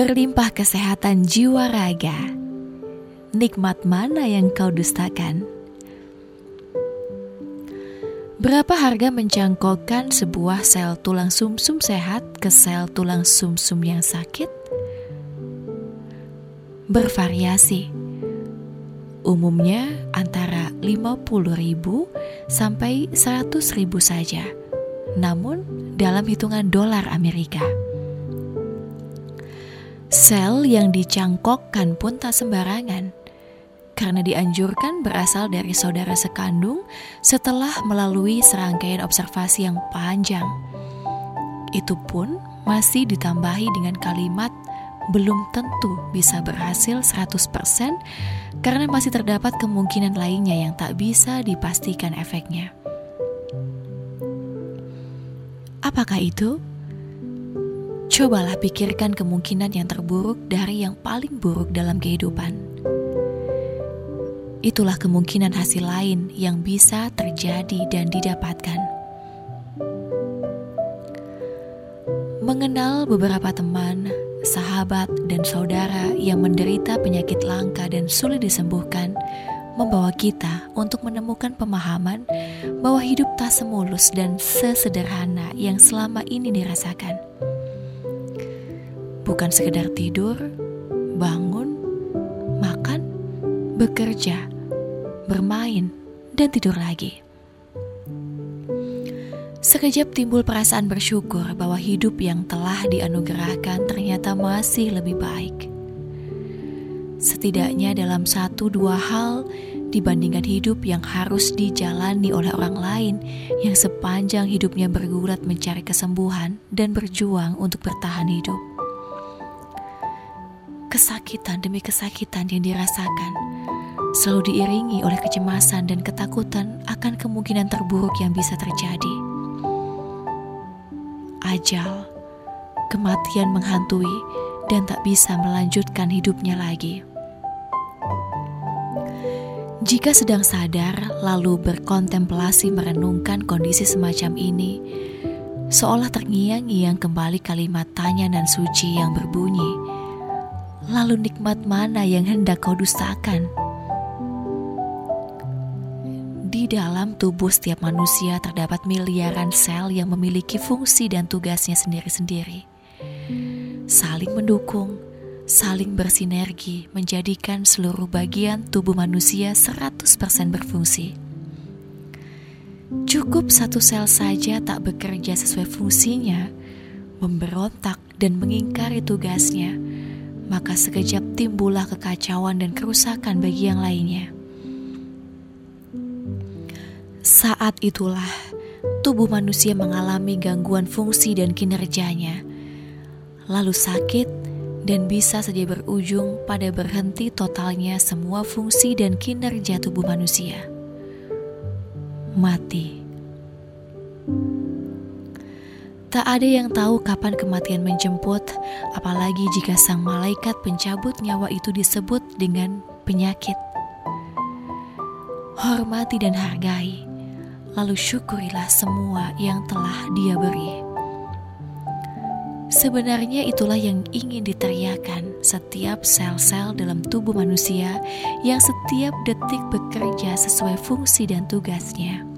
Berlimpah kesehatan jiwa raga. Nikmat mana yang kau dustakan? Berapa harga mencangkokkan sebuah sel tulang sumsum sehat ke sel tulang sumsum yang sakit? Bervariasi. Umumnya antara 50.000 sampai 100.000 saja. Namun dalam hitungan dolar Amerika. Sel yang dicangkokkan pun tak sembarangan, karena dianjurkan berasal dari saudara sekandung setelah melalui serangkaian observasi yang panjang. Itu pun masih ditambahi dengan kalimat belum tentu bisa berhasil 100% karena masih terdapat kemungkinan lainnya yang tak bisa dipastikan efeknya. Apakah itu? Cobalah pikirkan kemungkinan yang terburuk dari yang paling buruk dalam kehidupan. Itulah kemungkinan hasil lain yang bisa terjadi dan didapatkan. Mengenal beberapa teman, sahabat, dan saudara yang menderita penyakit langka dan sulit disembuhkan membawa kita untuk menemukan pemahaman bahwa hidup tak semulus dan sesederhana yang selama ini dirasakan bukan sekedar tidur, bangun, makan, bekerja, bermain, dan tidur lagi. Sekejap timbul perasaan bersyukur bahwa hidup yang telah dianugerahkan ternyata masih lebih baik. Setidaknya dalam satu dua hal dibandingkan hidup yang harus dijalani oleh orang lain yang sepanjang hidupnya bergulat mencari kesembuhan dan berjuang untuk bertahan hidup kesakitan demi kesakitan yang dirasakan selalu diiringi oleh kecemasan dan ketakutan akan kemungkinan terburuk yang bisa terjadi. Ajal, kematian menghantui dan tak bisa melanjutkan hidupnya lagi. Jika sedang sadar lalu berkontemplasi merenungkan kondisi semacam ini, seolah terngiang-ngiang kembali kalimat tanya dan suci yang berbunyi, lalu nikmat mana yang hendak kau dustakan? Di dalam tubuh setiap manusia terdapat miliaran sel yang memiliki fungsi dan tugasnya sendiri-sendiri. Saling mendukung, saling bersinergi menjadikan seluruh bagian tubuh manusia 100% berfungsi. Cukup satu sel saja tak bekerja sesuai fungsinya, memberontak dan mengingkari tugasnya, maka sekejap timbullah kekacauan dan kerusakan bagi yang lainnya. Saat itulah tubuh manusia mengalami gangguan fungsi dan kinerjanya, lalu sakit dan bisa saja berujung pada berhenti totalnya semua fungsi dan kinerja tubuh manusia. Mati. Tak ada yang tahu kapan kematian menjemput, apalagi jika sang malaikat pencabut nyawa itu disebut dengan penyakit. Hormati dan hargai, lalu syukurilah semua yang telah Dia beri. Sebenarnya itulah yang ingin diteriakan setiap sel-sel dalam tubuh manusia yang setiap detik bekerja sesuai fungsi dan tugasnya.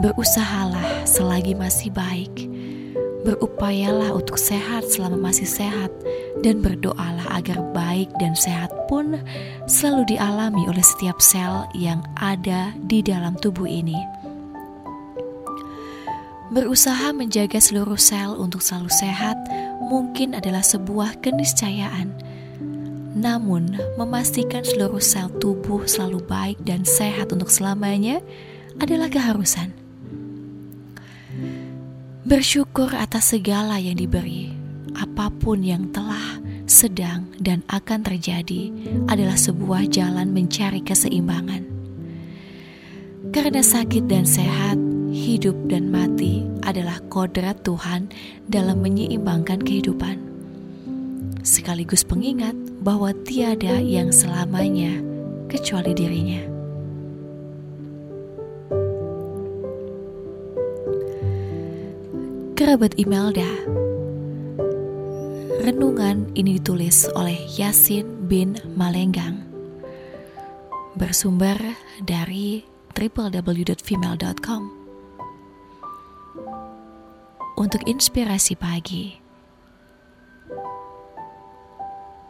Berusahalah selagi masih baik. Berupayalah untuk sehat selama masih sehat dan berdoalah agar baik dan sehat pun selalu dialami oleh setiap sel yang ada di dalam tubuh ini. Berusaha menjaga seluruh sel untuk selalu sehat mungkin adalah sebuah keniscayaan. Namun, memastikan seluruh sel tubuh selalu baik dan sehat untuk selamanya adalah keharusan. Bersyukur atas segala yang diberi, apa pun yang telah, sedang, dan akan terjadi adalah sebuah jalan mencari keseimbangan. Karena sakit dan sehat, hidup dan mati adalah kodrat Tuhan dalam menyeimbangkan kehidupan. Sekaligus pengingat bahwa tiada yang selamanya kecuali dirinya. Kerabat Imelda Renungan ini ditulis oleh Yasin bin Malenggang Bersumber dari www.female.com untuk inspirasi pagi.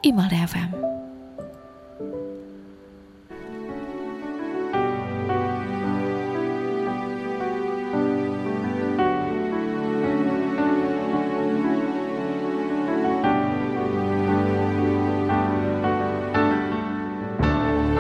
Imal FM.